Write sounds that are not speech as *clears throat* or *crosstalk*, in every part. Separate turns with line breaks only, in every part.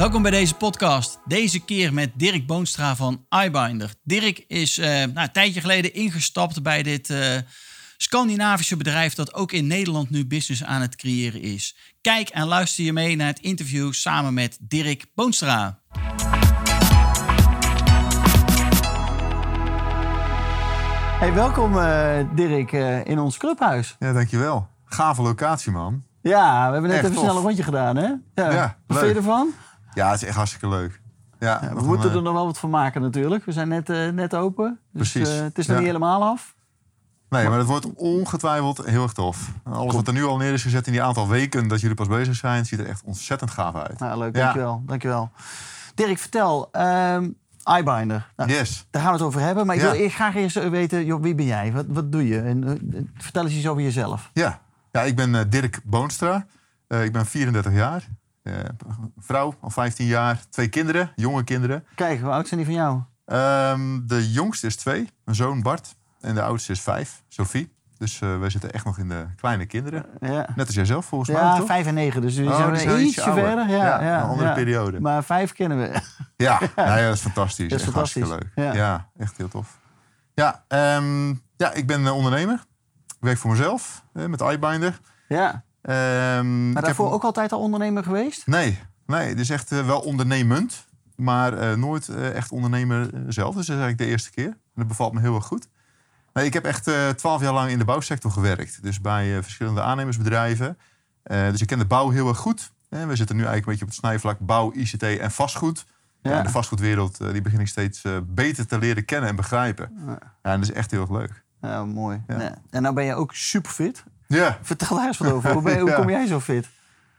Welkom bij deze podcast. Deze keer met Dirk Boonstra van iBinder. Dirk is uh, nou, een tijdje geleden ingestapt bij dit uh, Scandinavische bedrijf dat ook in Nederland nu business aan het creëren is. Kijk en luister je mee naar het interview samen met Dirk Boonstra. Hey, welkom uh, Dirk in ons clubhuis.
Ja, dankjewel. Gave locatie, man.
Ja, we hebben net even snel een rondje gedaan, hè? Ja.
ja
Wat vind je ervan?
Ja, het is echt hartstikke leuk. Ja,
ja we moeten er nog wel wat van maken natuurlijk. We zijn net, uh, net open. Dus,
Precies.
Uh, het is nog niet helemaal af.
Nee, maar het wordt ongetwijfeld heel erg tof. Alles wat er nu al neer is gezet in die aantal weken dat jullie pas bezig zijn, ziet er echt ontzettend gaaf uit.
Nou, leuk, dankjewel. dankjewel. Dirk, vertel, um, iBinder. Nou,
yes.
Daar gaan we het over hebben. Maar ik wil eerst graag eerst weten, joh, wie ben jij? Wat, wat doe je? En, uh, vertel eens iets over jezelf.
Ja, ja ik ben Dirk Boonstra. ik ben 34 jaar. Uh, vrouw, al 15 jaar, twee kinderen, jonge kinderen.
Kijk, hoe oud zijn die van jou?
Um, de jongste is twee, mijn zoon Bart. En de oudste is vijf, Sophie. Dus uh, wij zitten echt nog in de kleine kinderen.
Ja.
Net als jij zelf volgens
ja,
mij,
Ja, vijf en negen. Dus die
oh,
zijn,
die zijn
ietsje
ouder.
verder. Ja, ja,
ja, een andere periode.
Maar vijf kennen we.
Ja, *laughs* nou ja dat is fantastisch.
Dat is
echt
fantastisch.
hartstikke leuk.
Ja.
Echt heel tof. Ja, um, ja ik ben ondernemer. Ik werk voor mezelf met iBinder.
Ja.
Um,
maar daarvoor heb... ook altijd al ondernemer geweest?
Nee, nee het is echt uh, wel ondernemend. Maar uh, nooit uh, echt ondernemer zelf. Dus dat is eigenlijk de eerste keer. En dat bevalt me heel erg goed. Nee, ik heb echt twaalf jaar lang in de bouwsector gewerkt. Dus bij verschillende aannemersbedrijven. dus ik ken de bouw heel erg goed. En we zitten nu eigenlijk een beetje op het snijvlak bouw, ICT en vastgoed. Ja. Ja, de vastgoedwereld die begin ik steeds beter te leren kennen en begrijpen. Ja. en dat is echt heel erg leuk.
Ja, mooi. Ja. En nou ben je ook super fit.
Ja.
Vertel daar eens wat over. Hoe, ben *laughs* hoe kom jij zo fit?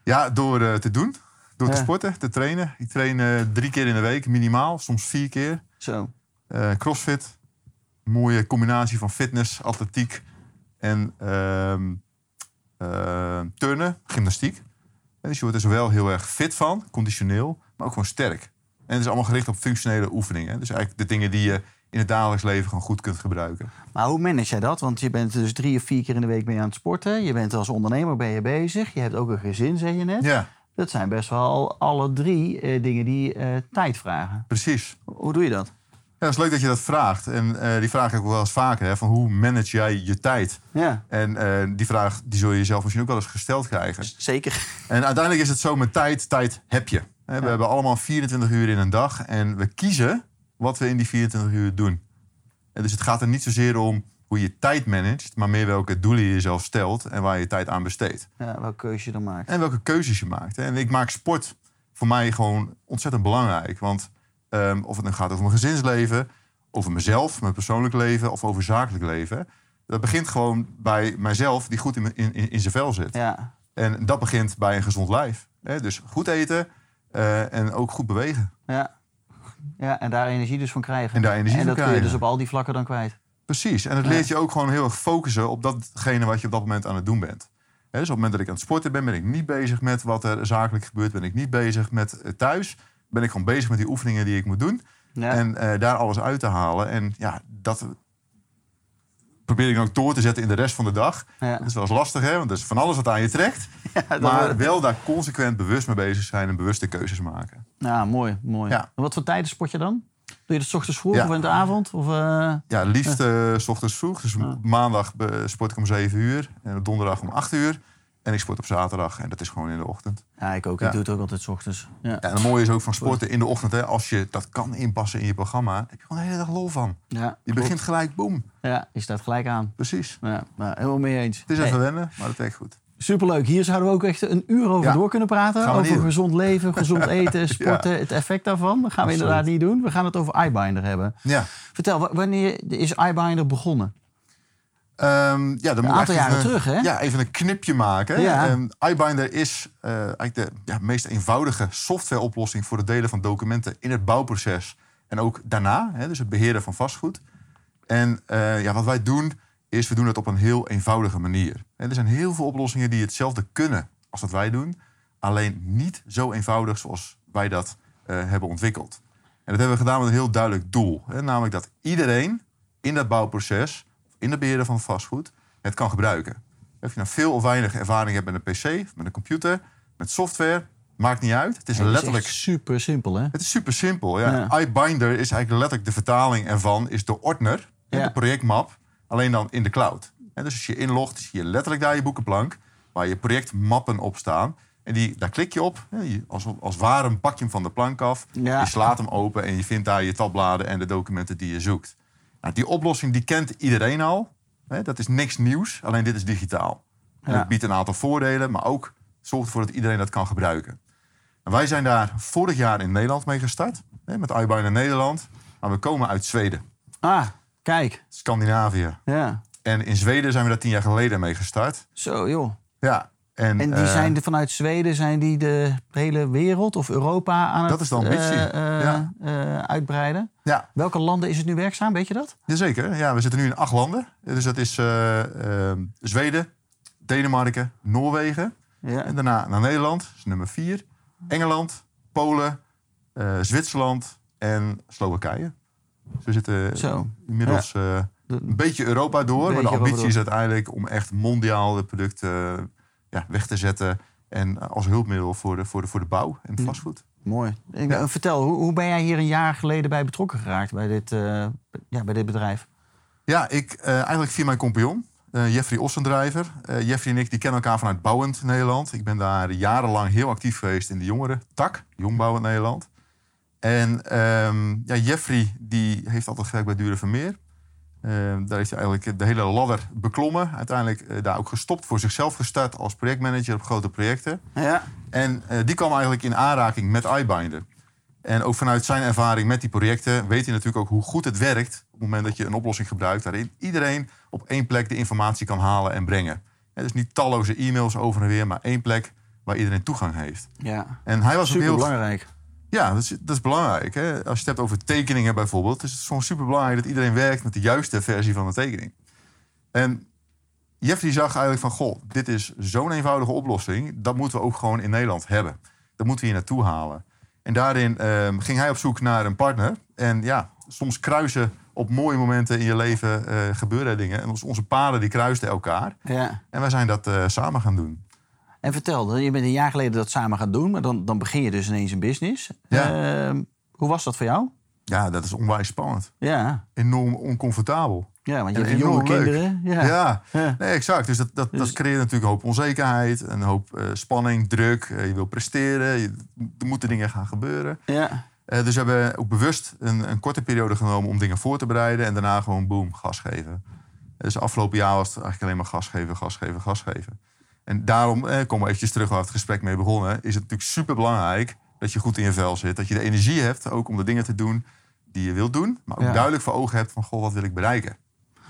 Ja, door uh, te doen. Door te sporten, te trainen. Ik train uh, drie keer in de week, minimaal. Soms vier keer.
Zo.
Uh, crossfit. Mooie combinatie van fitness, atletiek en turnen, gymnastiek. En dus je wordt er zowel heel erg fit van, conditioneel, maar ook gewoon sterk. En het is allemaal gericht op functionele oefeningen. Dus eigenlijk de dingen die je in het dagelijks leven gewoon goed kunt gebruiken.
Maar hoe manage jij dat? Want je bent dus drie of vier keer in de week mee aan het sporten. Je bent als ondernemer ben je bezig. Je hebt ook een gezin, zeg je net.
Ja.
Dat zijn best wel alle drie uh, dingen die uh, tijd vragen.
Precies.
Hoe doe je dat?
Ja, het is leuk dat je dat vraagt. En uh, die vraag heb ik wel eens vaker. Hè, van hoe manage jij je tijd?
Ja.
En die vraag die zul je jezelf misschien ook wel eens gesteld krijgen.
Zeker.
En uiteindelijk is het zo met tijd. Tijd heb je. We ja. hebben allemaal 24 uur in een dag. En we kiezen wat we in die 24 uur doen. En dus het gaat er niet zozeer om hoe je tijd managt, maar meer welke doelen je jezelf stelt en waar je tijd aan besteedt.
Ja, welke keuze je dan maakt.
En welke keuzes je maakt. En ik maak sport voor mij gewoon ontzettend belangrijk. Want um, of het nu gaat over mijn gezinsleven, over mezelf, mijn persoonlijk leven of over zakelijk leven. Dat begint gewoon bij mijzelf die goed in, in, in zijn vel zit.
Ja.
En dat begint bij een gezond lijf. Dus goed eten uh, en ook goed bewegen.
Ja. Ja, en daar energie dus van krijgen.
En daar energie
en
van
dat
krijgen.
kun je dus op al die vlakken dan kwijt.
Precies. En het leert je ook gewoon heel erg focussen op datgene wat je op dat moment aan het doen bent. He, dus op het moment dat ik aan het sporten ben, ben ik niet bezig met wat er zakelijk gebeurt. Ben ik niet bezig met uh, thuis. Ben ik gewoon bezig met die oefeningen die ik moet doen.
Ja.
En uh, daar alles uit te halen. En ja, dat probeer ik ook door te zetten in de rest van de dag.
Ja.
Dat is wel eens lastig, hè? Want er is van alles wat aan je trekt. *laughs*
Ja,
maar wel daar consequent bewust mee bezig zijn en bewuste keuzes maken.
Ja, mooi. mooi. En wat voor tijden sport je dan? Doe je dat 's ochtends vroeg
Ja.
of in de avond? Of, uh...
Ja, liefst uh, s ochtends vroeg. Dus maandag uh, sport ik om 7 uur. En donderdag om 8 uur. En ik sport op zaterdag. En dat is gewoon in de ochtend.
Ja, ik ook.
Ja.
Ik doe het ook altijd 's ochtends. Ja.
Ja, en het mooie is ook van sporten in de ochtend. Hè, als je dat kan inpassen in je programma. heb je gewoon de hele dag lol van.
Ja,
Je
klopt.
begint gelijk, boem.
Ja, je staat gelijk aan.
Precies.
Ja, nou, helemaal mee eens.
Het is
Hey,
even wennen, maar dat werkt goed.
Superleuk. Hier zouden we ook echt een uur over
Ja.
door kunnen praten. Over
doen.
gezond leven, gezond *laughs* eten, sporten, het effect daarvan. Dat gaan we
Absoluut.
inderdaad niet doen. We gaan het over iBinder hebben.
Ja.
Vertel, wa- wanneer is iBinder begonnen?
Ehm, ja, dan moet ik
aantal jaren
even,
terug, hè?
Ja, even een knipje maken.
Ja.
Ehm, iBinder is eh, eigenlijk de ja, meest eenvoudige softwareoplossing voor het delen van documenten in het bouwproces En ook daarna, hè, dus het beheren van vastgoed. En eh, ja, wat wij doen, is we doen het op een heel eenvoudige manier. En er zijn heel veel oplossingen die hetzelfde kunnen als wat wij doen. Alleen niet zo eenvoudig zoals wij dat eh, hebben ontwikkeld. En dat hebben we gedaan met een heel duidelijk doel. Hè, namelijk dat iedereen in dat bouwproces, in het beheren van vastgoed, het kan gebruiken. Of je nou veel of weinig ervaring hebt met een PC, met een computer, met software, maakt niet uit. Het is
Het is
letterlijk
super simpel, hè?
het is super simpel. Ja.
Ja.
iBinder is eigenlijk letterlijk de vertaling ervan, is de ordner,
Ja.
de projectmap, alleen dan in de cloud. En dus als je inlogt, zie je letterlijk daar je boekenplank, waar je projectmappen op staan. En die, daar klik je op. Als, als ware pak je hem van de plank af.
Ja.
Je slaat hem open en je vindt daar je tabbladen en de documenten die je zoekt. Nou, die oplossing die kent iedereen al. Hè, dat is niks nieuws, alleen dit is digitaal. En
Ja.
het biedt een aantal voordelen, maar ook zorgt ervoor dat iedereen dat kan gebruiken. En wij zijn daar vorig jaar in Nederland mee gestart. Hè, met iBinder Nederland. Maar we komen uit Zweden,
Ah, kijk.
Scandinavië.
Ja.
En in Zweden zijn we daar tien jaar geleden mee gestart.
Zo, joh.
Ja. En,
En die
eh,
zijn de, vanuit Zweden, zijn die de hele wereld of Europa aan
Dat
het
is de ambitie,
eh, eh,
ja.
uitbreiden?
Ja,
Welke landen is het nu werkzaam, weet je dat?
Jazeker. Ja, we zitten nu in acht landen. Dus dat is eh, eh, Zweden, Denemarken, Noorwegen.
Ja.
En daarna naar Nederland, dat is nummer vier. Engeland, Polen, Zwitserland en Slowakije. Dus we zitten
Zo.
inmiddels een beetje Europa door. maar de ambitie is uiteindelijk om echt mondiaal de producten ja, weg te zetten. En als hulpmiddel voor de, voor de, voor de bouw en het vastgoed.
Mooi.
Ja.
eh, Vertel, hoe, hoe ben jij hier een jaar geleden bij betrokken geraakt bij dit, eh, ja, bij dit bedrijf?
Ja, ik eh, eigenlijk via mijn compagnon, eh, Jeffrey Ossendrijver. Jeffrey en ik die kennen elkaar vanuit Bouwend Nederland. Ik ben daar jarenlang heel actief geweest in de jongeren tak, Jong Bouwend Nederland. En ehm, ja, Jeffrey die heeft altijd gewerkt bij Dure Vermeer. Ehm, daar heeft hij eigenlijk de hele ladder beklommen. Uiteindelijk eh, daar ook gestopt, voor zichzelf gestart als projectmanager op grote projecten.
Ja.
En eh, die kwam eigenlijk in aanraking met iBinder. En ook vanuit zijn ervaring met die projecten weet hij natuurlijk ook hoe goed het werkt op het moment dat je een oplossing gebruikt waarin iedereen op één plek de informatie kan halen en brengen. Ja, dus niet talloze e-mails over en weer, maar één plek waar iedereen toegang heeft.
ja.
En hij was
Super
heel
belangrijk.
Ja, dat is, dat is belangrijk. Hè? Als je het hebt over tekeningen bijvoorbeeld, is het soms super belangrijk dat iedereen werkt met de juiste versie van de tekening. En Jeffrey zag eigenlijk van, goh, dit is zo'n eenvoudige oplossing, dat moeten we ook gewoon in Nederland hebben. Dat moeten we hier naartoe halen. En daarin ehm, ging hij op zoek naar een partner. En ja, soms kruisen op mooie momenten in je leven eh, gebeuren dingen. En ons- onze paden die kruisten elkaar.
Ja.
En wij zijn dat eh, samen gaan doen.
En vertel, je bent een jaar geleden dat samen gaan doen, maar dan, dan begin je dus ineens een business.
Ja.
Ehm, hoe was dat voor jou?
Ja, dat is onwijs spannend.
Ja,
Enorm oncomfortabel.
ja want je
En
hebt jonge kinderen. Ja.
Ja,
Ja.
Nee, exact. Dus dat, dat, dat
Dus-
creëert natuurlijk een hoop onzekerheid, een hoop eh, spanning, druk. Eh, je wil presteren, je, er moeten dingen gaan gebeuren.
Ja.
Eh, dus we hebben ook bewust een, een korte periode genomen om dingen voor te bereiden en daarna gewoon boom, gas geven. Dus afgelopen jaar was het eigenlijk alleen maar gas geven, gas geven, gas geven. En daarom, eh, komen we eventjes terug waar we het gesprek mee begonnen, is het natuurlijk super belangrijk dat je goed in je vel zit. Dat je de energie hebt ook om de dingen te doen die je wilt doen, maar ook
Ja.
duidelijk voor ogen hebt van, goh, wat wil ik bereiken?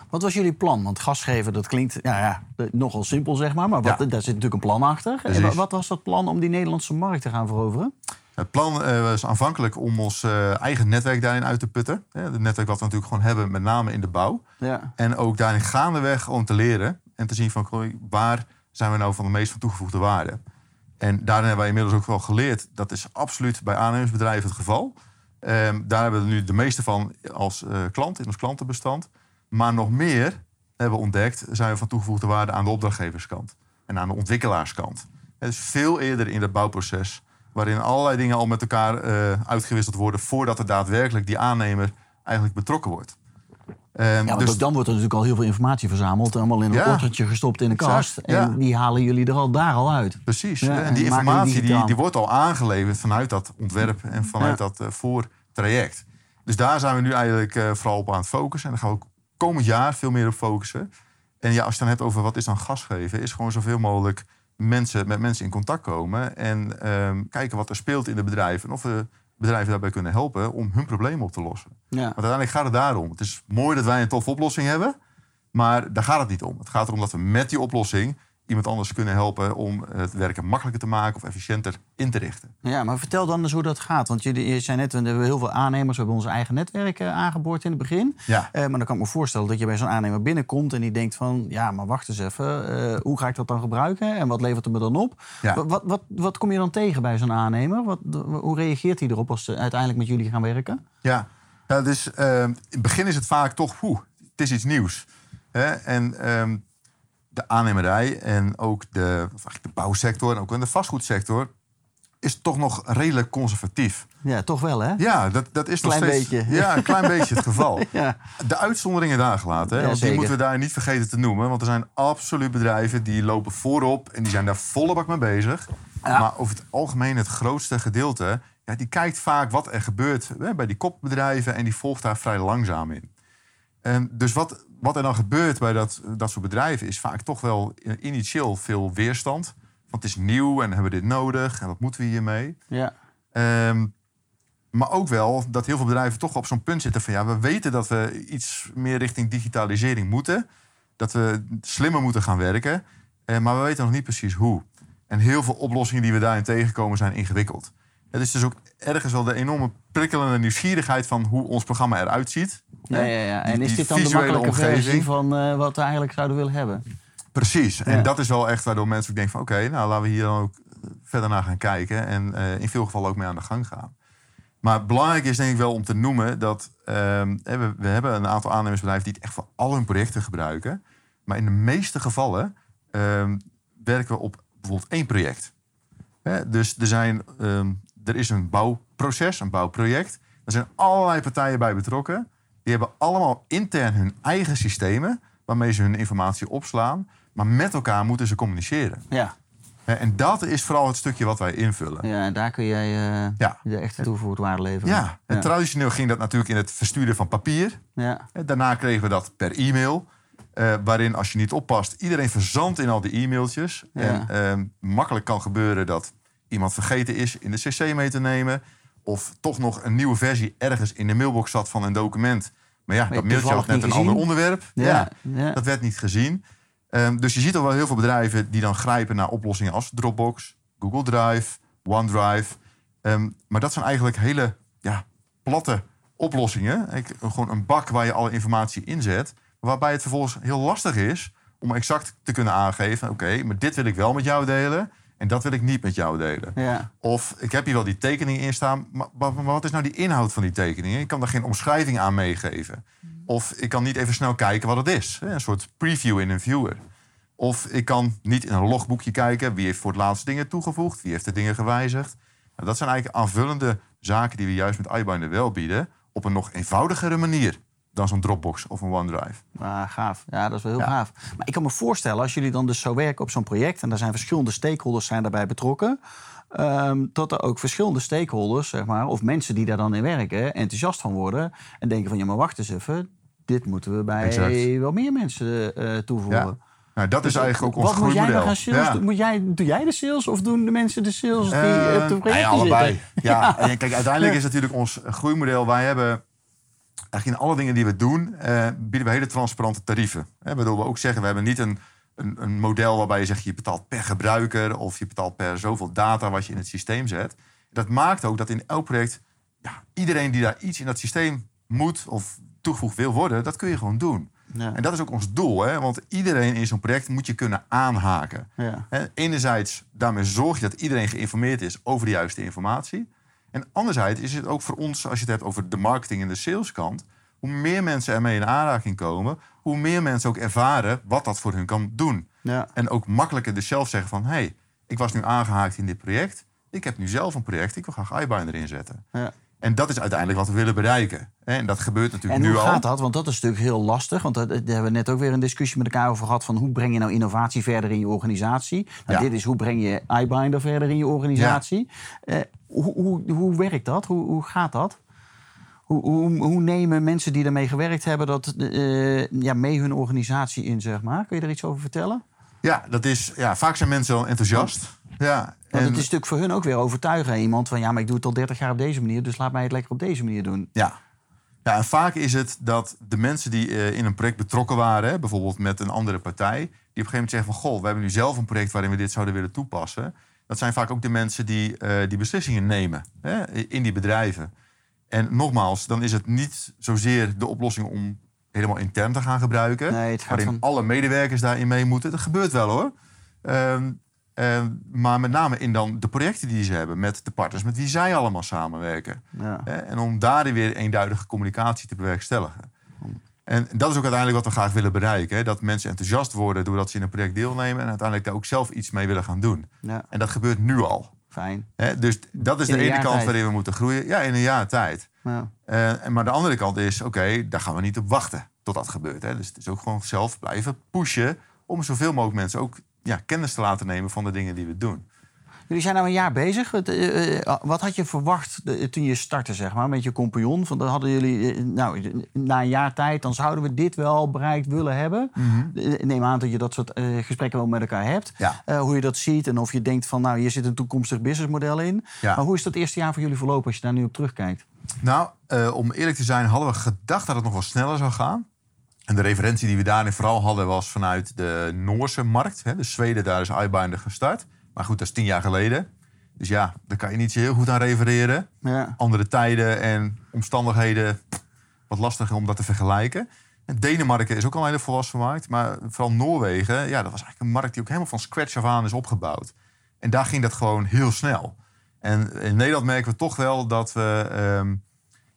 Wat was jullie plan? Want gas geven, dat klinkt ja, ja, nogal simpel, zeg maar. Maar wat,
Ja.
daar zit natuurlijk een plan achter. En
Precies.
wat was dat plan om die Nederlandse markt te gaan veroveren?
Het plan eh, was aanvankelijk om ons eh, eigen netwerk daarin uit te putten. Het netwerk wat we natuurlijk gewoon hebben, met name in de bouw.
Ja.
En ook daarin gaandeweg gewoon te leren en te zien van waar zijn we nou van de meest van toegevoegde waarde. En daarin hebben wij inmiddels ook wel geleerd, dat is absoluut bij aannemersbedrijven het geval. Ehm, daar hebben we nu de meeste van als eh, klant, in ons klantenbestand. Maar nog meer hebben we ontdekt, zijn we van toegevoegde waarde aan de opdrachtgeverskant. En aan de ontwikkelaarskant. Het is veel eerder in het bouwproces, waarin allerlei dingen al met elkaar eh, uitgewisseld worden voordat er daadwerkelijk die aannemer eigenlijk betrokken wordt. Ehm,
Ja, want
dus
ook dan wordt er natuurlijk al heel veel informatie verzameld. Allemaal in een
Ja.
gestopt in de
Exact,
kast. En
ja.
die halen jullie er al daar al uit.
Precies.
Ja,
en die informatie die, die wordt al aangeleverd vanuit dat ontwerp en vanuit dat eh, voortraject. Dus daar zijn we nu eigenlijk eh, vooral op aan het focussen. En daar gaan we ook komend jaar veel meer op focussen. En ja, als je het dan hebt over wat is dan gas geven, is gewoon zoveel mogelijk mensen, met mensen in contact komen. En ehm, kijken wat er speelt in de bedrijven. En of we bedrijven daarbij kunnen helpen om hun problemen op te lossen.
Ja.
Want uiteindelijk gaat het daarom. Het is mooi dat wij een toffe oplossing hebben. Maar daar gaat het niet om. Het gaat erom dat we met die oplossing iemand anders kunnen helpen om het werken makkelijker te maken of efficiënter in te richten.
Ja, maar vertel dan eens hoe dat gaat. Want jullie je zei net, we hebben heel veel aannemers. We hebben onze eigen netwerk eh, aangeboord in het begin.
Ja.
Eh, maar dan kan ik me voorstellen dat je bij zo'n aannemer binnenkomt... en die denkt van, ja, maar wacht eens even. eh, hoe ga ik dat dan gebruiken? En wat levert het me dan op?
Ja.
Wat, wat, wat, wat kom je dan tegen bij zo'n aannemer? Wat, hoe reageert hij erop als ze uiteindelijk met jullie gaan werken?
Ja, ja dus ehm, in het begin is het vaak toch, oeh, het is iets nieuws. Hè? En ehm, de aannemerij en ook de, eigenlijk de bouwsector en ook in de vastgoedsector is toch nog redelijk conservatief.
Ja, toch wel, hè?
Ja, dat, dat is nog
Klein
steeds
beetje.
Ja, een klein beetje het geval. *laughs*
Ja.
De uitzonderingen daar gelaten. Hè?
Ja,
want die moeten we daar niet vergeten te noemen. Want er zijn absoluut bedrijven die lopen voorop en die zijn daar volle bak mee bezig.
Ja.
Maar over het algemeen, het grootste gedeelte, ja, die kijkt vaak wat er gebeurt hè, bij die kopbedrijven en die volgt daar vrij langzaam in. En dus wat, wat er dan gebeurt bij dat, dat soort bedrijven is vaak toch wel initieel veel weerstand. Want het is nieuw en hebben we dit nodig en wat moeten we hiermee?
Ja.
Ehm, maar ook wel dat heel veel bedrijven toch op zo'n punt zitten van ja, we weten dat we iets meer richting digitalisering moeten. Dat we slimmer moeten gaan werken. eh, maar we weten nog niet precies hoe. En heel veel oplossingen die we daarin tegenkomen zijn ingewikkeld. Het is dus ook ergens wel de enorme prikkelende nieuwsgierigheid van hoe ons programma eruit ziet.
Ja, ja, ja. En
Die-
is dit dan de makkelijke versie
omgeving.
van eh, wat we eigenlijk zouden willen hebben?
Precies. En dat is wel echt waardoor mensen ook denken van... oké, nou laten we hier dan ook verder naar gaan kijken... en eh, in veel gevallen ook mee aan de gang gaan. Maar belangrijk is denk ik wel om te noemen dat... ehm, we, we hebben een aantal aannemersbedrijven die het echt voor al hun projecten gebruiken. Maar in de meeste gevallen ehm, werken we op bijvoorbeeld één project. Hè, dus er, zijn, ehm, er is een bouwproces, een bouwproject. Er zijn allerlei partijen bij betrokken. Die hebben allemaal intern hun eigen systemen... waarmee ze hun informatie opslaan. Maar met elkaar moeten ze communiceren.
Ja,
En dat is vooral het stukje wat wij invullen.
ja en daar kun jij
Ja.
de echte toegevoegde waarde leveren.
Ja, en traditioneel ging dat natuurlijk in het versturen van papier.
ja.
Daarna kregen we dat per e-mail. eh, waarin, als je niet oppast, iedereen verzandt in al die e-mailtjes.
Ja.
En ehm, makkelijk kan gebeuren dat iemand vergeten is in de cc mee te nemen. Of toch nog een nieuwe versie ergens in de mailbox zat van een document. Maar ja, dat mailtje had net een
gezien.
ander onderwerp.
Ja, ja.
Dat werd niet gezien. Ehm, dus je ziet al wel heel veel bedrijven die dan grijpen naar oplossingen als Dropbox, Google Drive, OneDrive. Ehm, maar dat zijn eigenlijk hele ja, platte oplossingen. Ik, gewoon een bak waar je alle informatie in zet. Waarbij het vervolgens heel lastig is om exact te kunnen aangeven... oké, maar dit wil ik wel met jou delen en dat wil ik niet met jou delen.
ja.
Of ik heb hier wel die tekening in staan, maar, maar- maar wat is nou die inhoud van die tekeningen? Ik kan daar geen omschrijving aan meegeven. Of ik kan niet even snel kijken wat het is. Een soort preview in een viewer. Of ik kan niet in een logboekje kijken wie heeft voor het laatst dingen toegevoegd, wie heeft de dingen gewijzigd. Nou, dat zijn eigenlijk aanvullende zaken die we juist met iBinder wel bieden, op een nog eenvoudigere manier dan zo'n Dropbox of een OneDrive.
Ah, gaaf. Ja, dat is wel heel
Ja.
gaaf. Maar ik kan me voorstellen, als jullie dan dus zo werken op zo'n project... en daar zijn verschillende stakeholders zijn daarbij betrokken... ehm, dat er ook verschillende stakeholders, zeg maar, of mensen die daar dan in werken... enthousiast van worden en denken van... ja, maar wacht eens even, dit moeten we bij
Exact.
wel meer mensen eh, toevoegen.
Ja. Nou, dat is eigenlijk ook ons
Wat moet jij
groeimodel.
nog aan sales
Ja.
doen? Moet jij, doe jij de sales of doen de mensen de sales die
Eh,
op de projecten
nou ja, allebei.
zitten? *laughs*
Ja, en kijk, uiteindelijk is natuurlijk ons groeimodel. Wij hebben eigenlijk in alle dingen die we doen, eh, bieden we hele transparante tarieven. Hè, waardoor we ook zeggen, we hebben niet een, een, een model waarbij je zegt je betaalt per gebruiker of je betaalt per zoveel data wat je in het systeem zet. Dat maakt ook dat in elk project ja, iedereen die daar iets in dat systeem moet of toegevoegd wil worden, dat kun je gewoon doen.
Ja.
En dat is ook ons doel, hè? want iedereen in zo'n project moet je kunnen aanhaken.
Ja.
Enerzijds, daarmee zorg je dat iedereen geïnformeerd is over de juiste informatie. En anderzijds is het ook voor ons, als je het hebt over de marketing en de saleskant, hoe meer mensen ermee in aanraking komen, hoe meer mensen ook ervaren wat dat voor hun kan doen.
Ja.
En ook makkelijker dus zelf zeggen van, hé, hey, ik was nu aangehaakt in dit project, ik heb nu zelf een project, ik wil graag iBinder inzetten.
Ja.
En dat is uiteindelijk wat we willen bereiken. En dat gebeurt natuurlijk
En
nu
hoe
al.
gaat dat? Want dat is natuurlijk heel lastig. Want daar daar hebben we net ook weer een discussie met elkaar over gehad. Van hoe breng je nou innovatie verder in je organisatie? Nou,
Ja.
Dit is hoe breng je iBinder verder in je organisatie? Eh, hoe, hoe, hoe werkt dat? Hoe, hoe gaat dat? Hoe, hoe, hoe nemen mensen die ermee gewerkt hebben dat eh, ja, mee hun organisatie in, zeg maar? Kun je er iets over vertellen?
Ja, dat is, ja, vaak zijn mensen wel enthousiast. Ja,
Want
en-
het is natuurlijk voor hun ook weer overtuigen. Iemand van ja, maar ik doe het al 30 jaar op deze manier, dus laat mij het lekker op deze manier doen.
Ja. Ja, en vaak is het dat de mensen die eh, in een project betrokken waren, bijvoorbeeld met een andere partij, die op een gegeven moment zeggen van goh, we hebben nu zelf een project waarin we dit zouden willen toepassen. Dat zijn vaak ook de mensen die eh, die beslissingen nemen hè, in die bedrijven. En nogmaals, dan is het niet zozeer de oplossing om helemaal intern te gaan gebruiken,
Nee, het gaat
waarin
van-
alle medewerkers daarin mee moeten. Dat gebeurt wel hoor. Ehm, ehm, maar met name in dan de projecten die ze hebben met de partners met wie zij allemaal samenwerken.
Ja.
En om daarin weer eenduidige communicatie te bewerkstelligen. En dat is ook uiteindelijk wat we graag willen bereiken. Hè? Dat mensen enthousiast worden doordat ze in een project deelnemen... en uiteindelijk daar ook zelf iets mee willen gaan doen.
ja,
En dat gebeurt nu al.
fijn.
Hè? Dus dat is
In
de ene kant
tijd.
waarin we moeten groeien. Ja, in een jaar tijd.
Ja.
Eh, en maar de andere kant is, oké, daar gaan we niet op wachten tot dat gebeurt. Hè? Dus het is ook gewoon zelf blijven pushen... om zoveel mogelijk mensen ook ja, kennis te laten nemen van de dingen die we doen.
Jullie zijn nou een jaar bezig. Wat, eh, eh, wat had je verwacht eh, toen je startte, zeg maar, met je compagnon? Van, dan hadden jullie, eh, nou, na een jaar tijd, dan zouden we dit wel bereikt willen hebben. Eh, Ik neem aan dat je dat soort eh, gesprekken wel met elkaar hebt.
Ja.
Eh, hoe je dat ziet en of je denkt van, nou, hier zit een toekomstig businessmodel in.
Ja.
Maar hoe is dat eerste jaar voor jullie verlopen als je daar nu op terugkijkt?
Nou, eh, om eerlijk te zijn, hadden we gedacht dat het nog wel sneller zou gaan. En de referentie die we daarin vooral hadden was vanuit de Noorse markt. Hè. De Zweden, daar is iBinder gestart. Maar goed, dat is tien jaar geleden. Dus ja, daar kan je niet zo heel goed aan refereren.
Ja.
Andere tijden en omstandigheden, wat lastiger om dat te vergelijken. En Denemarken is ook al een hele volwassen markt. Maar vooral Noorwegen, ja, dat was eigenlijk een markt die ook helemaal van scratch af aan is opgebouwd. En daar ging dat gewoon heel snel. En in Nederland merken we toch wel dat we, ehm,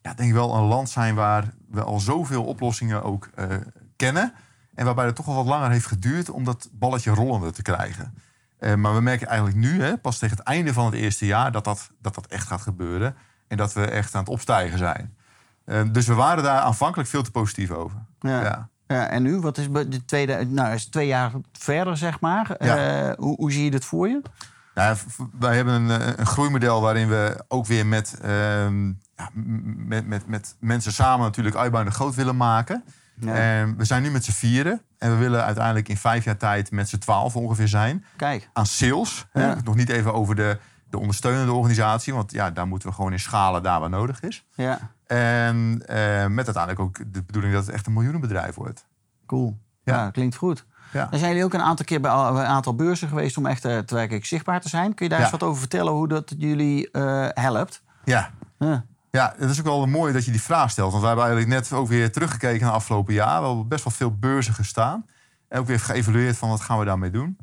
ja, denk ik wel een land zijn waar we al zoveel oplossingen ook eh, kennen. En waarbij het toch wel wat langer heeft geduurd om dat balletje rollende te krijgen. Eh, maar we merken eigenlijk nu, hè, pas tegen het einde van het eerste jaar, dat dat, dat dat echt gaat gebeuren. En dat we echt aan het opstijgen zijn. Eh, dus we waren daar aanvankelijk veel te positief over.
Ja.
Ja.
Ja, en nu, wat is de tweede, nou, is twee jaar verder, zeg maar.
Ja.
Hoe, hoe zie je dit voor je?
Nou, wij hebben een, een groeimodel waarin we ook weer met, ehm, ja, met, met, met mensen samen natuurlijk Uitbouw groot willen maken.
Ja.
En we zijn nu met z'n vieren. En we willen uiteindelijk in vijf jaar tijd met z'n twaalf ongeveer zijn.
Kijk,
Aan sales. hè.
Ja.
Nog niet even over de, de ondersteunende organisatie. Want ja, daar moeten we gewoon in schalen daar waar nodig is.
ja,
En eh, met uiteindelijk ook de bedoeling dat het echt een miljoenenbedrijf wordt.
cool. Ja,
Ja.
klinkt goed.
Ja.
Dan zijn jullie ook een aantal keer bij een aantal beurzen geweest om echt eh, te werkelijk zichtbaar te zijn. Kun je daar eens wat over vertellen hoe dat jullie eh, helpt?
Ja,
Ja.
Ja, het is ook wel mooi dat je die vraag stelt. Want we hebben eigenlijk net ook weer teruggekeken naar het afgelopen jaar. We hebben best wel veel beurzen gestaan. En ook weer geëvalueerd van wat gaan we daarmee doen.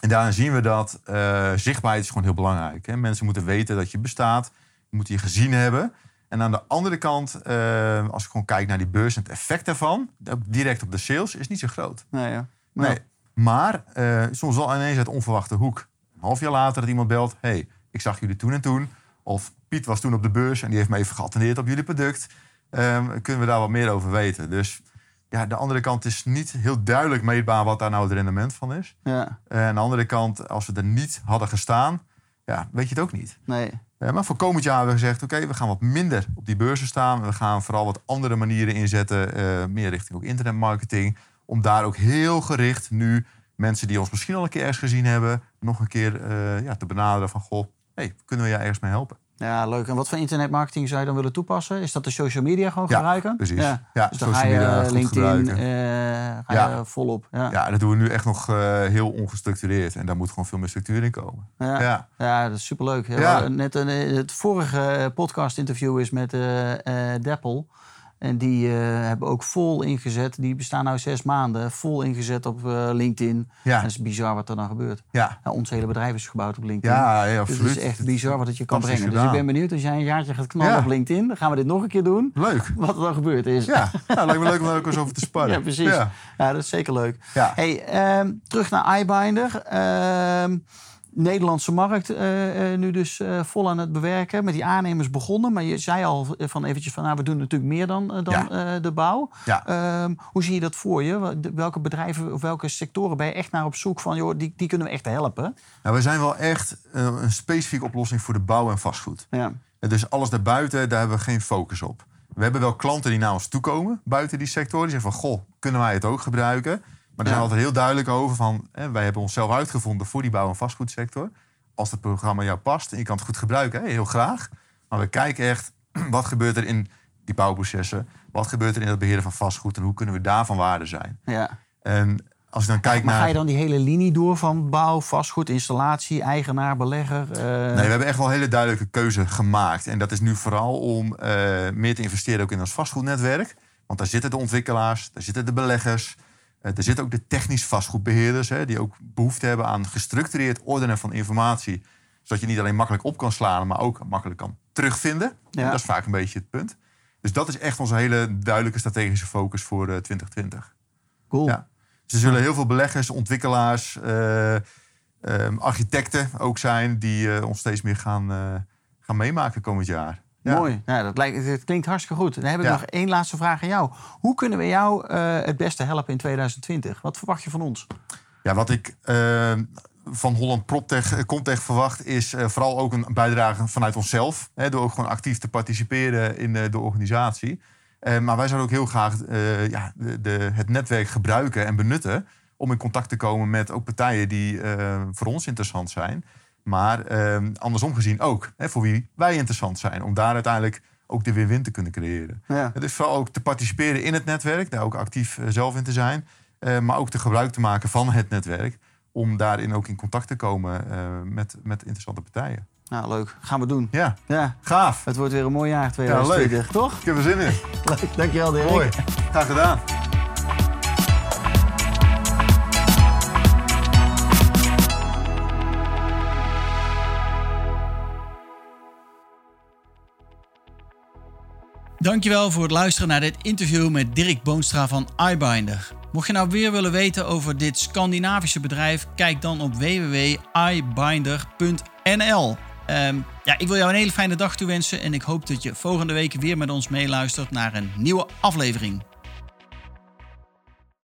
En daarin zien we dat eh, zichtbaarheid is gewoon heel belangrijk. Hè? Mensen moeten weten dat je bestaat. Moeten je gezien hebben. En aan de andere kant, eh, als ik gewoon kijk naar die beurs en het effect daarvan... direct op de sales, is niet zo groot.
Nee, ja.
Nee.
Ja.
Maar eh, soms wel ineens uit onverwachte hoek. Een half jaar later dat iemand belt... hey, ik zag jullie toen en toen. Of Piet was toen op de beurs en die heeft me even geattendeerd op jullie product. Ehm, kunnen we daar wat meer over weten? Dus ja, de andere kant is niet heel duidelijk meetbaar... wat daar nou het rendement van is.
ja.
En aan de andere kant, als we er niet hadden gestaan... ja, weet je het ook niet.
Nee.
Eh, maar voor komend jaar hebben we gezegd... oké, we gaan wat minder op die beurzen staan. We gaan vooral wat andere manieren inzetten. eh, meer richting ook internetmarketing. Om daar ook heel gericht nu mensen die ons misschien al een keer ergens gezien hebben... nog een keer eh, ja, te benaderen van... goh, hey, kunnen we jou ergens mee helpen?
Ja, leuk. En wat voor internetmarketing zou je dan willen toepassen? Is dat de social media gewoon
Ja,
gebruiken?
precies. Ja,
dus dan
social media
eh,
goed
LinkedIn
gebruiken.
eh, ga
Ja.
je volop. Ja.
Ja, dat doen we nu echt nog eh, heel ongestructureerd. En daar moet gewoon veel meer structuur in komen.
Ja.
Ja.
Dat is superleuk.
Ja.
Net een, het vorige podcast-interview is met eh Deppel. En die eh, hebben ook vol ingezet. Die bestaan nu zes maanden. Vol ingezet op eh, LinkedIn.
Ja.
Het is bizar wat er dan gebeurt.
Ja,
Ja, ons hele bedrijf is gebouwd op LinkedIn.
ja, ja
Dus
absoluut.
het is echt bizar wat het je kan brengen. Dus ik ben benieuwd als jij een jaartje gaat knallen
Ja.
op LinkedIn. Dan gaan we dit nog een keer doen.
Leuk.
Wat er dan gebeurd is.
Ja, nou, lijkt me leuk om daar ook eens over te sparren.
Ja, precies. Ja.
Ja.
dat is zeker leuk.
Ja.
Hey, ehm, terug naar iBinder. Ehm, Nederlandse markt eh, eh, nu dus eh, vol aan het bewerken. Met die aannemers begonnen. Maar je zei al van eventjes van... Nou, we doen natuurlijk meer dan, dan
Ja.
de bouw.
Ja.
Ehm, hoe zie je dat voor je? Welke bedrijven of welke sectoren ben je echt naar op zoek van... Joh, die, die kunnen we echt helpen?
Nou, we zijn wel echt een specifieke oplossing voor de bouw en vastgoed.
Ja.
Dus alles daarbuiten, daar hebben we geen focus op. We hebben wel klanten die naar ons toekomen buiten die sector. Die zeggen van, goh, kunnen wij het ook gebruiken? Maar daar
Ja.
zijn we altijd heel duidelijk over van... Hè, wij hebben onszelf uitgevonden voor die bouw- en vastgoedsector. Als het programma jou past en je kan het goed gebruiken, hè, heel graag. Maar we kijken echt, *clears throat* wat gebeurt er in die bouwprocessen. Wat gebeurt er in het beheren van vastgoed en hoe kunnen we daarvan waarde zijn?
Ja.
En als ik dan kijk
Maar
naar...
ga je dan die hele linie door van bouw, vastgoed, installatie, eigenaar, belegger? eh,
Nee, we hebben echt wel een hele duidelijke keuze gemaakt. En dat is nu vooral om eh, meer te investeren ook in ons vastgoednetwerk. Want daar zitten de ontwikkelaars, daar zitten de beleggers. Eh, er zitten ook de technisch vastgoedbeheerders... Hè, die ook behoefte hebben aan gestructureerd ordenen van informatie. Zodat je niet alleen makkelijk op kan slaan, maar ook makkelijk kan terugvinden.
Ja.
Dat is vaak een beetje het punt. Dus dat is echt onze hele duidelijke strategische focus voor eh, 2020.
cool.
Ja. Dus er zullen heel veel beleggers, ontwikkelaars, eh, ehm, architecten ook zijn die eh, ons steeds meer gaan, eh, gaan meemaken komend jaar. Ja.
Mooi. Ja, dat, lijkt, het klinkt hartstikke goed. Dan heb ik
Ja.
nog één laatste vraag aan jou. Hoe kunnen we jou eh, het beste helpen in 2020? Wat verwacht je van ons?
Ja, wat ik eh, van Holland PropTech, Comtech verwacht, is eh, vooral ook een bijdrage vanuit onszelf. Hè, door ook gewoon actief te participeren in eh, de organisatie. Maar wij zouden ook heel graag ja, de, de, het netwerk gebruiken en benutten om in contact te komen met ook partijen die voor ons interessant zijn. Maar eh, andersom gezien ook, hè, voor wie wij interessant zijn. Om daar uiteindelijk ook de win-win te kunnen creëren.
Ja.
Het is vooral ook te participeren in het netwerk, daar ook actief eh, zelf in te zijn. eh, maar ook te gebruik te maken van het netwerk. Om daarin ook in contact te komen eh, met, met interessante partijen.
Nou, leuk. Gaan we doen.
Ja,
Ja,
gaaf.
het wordt weer een mooi jaar 2020, toch?
Ik heb er zin in. *laughs*
Leuk. Dankjewel, Dirk.
Mooi. Graag gedaan.
Dankjewel voor het luisteren naar dit interview met Dirk Boonstra van iBinder. Mocht je nou weer willen weten over dit Scandinavische bedrijf, kijk dan op www.ibinder.nl. Ehm, ja, ik wil jou een hele fijne dag toewensen en ik hoop dat je volgende week weer met ons meeluistert naar een nieuwe aflevering.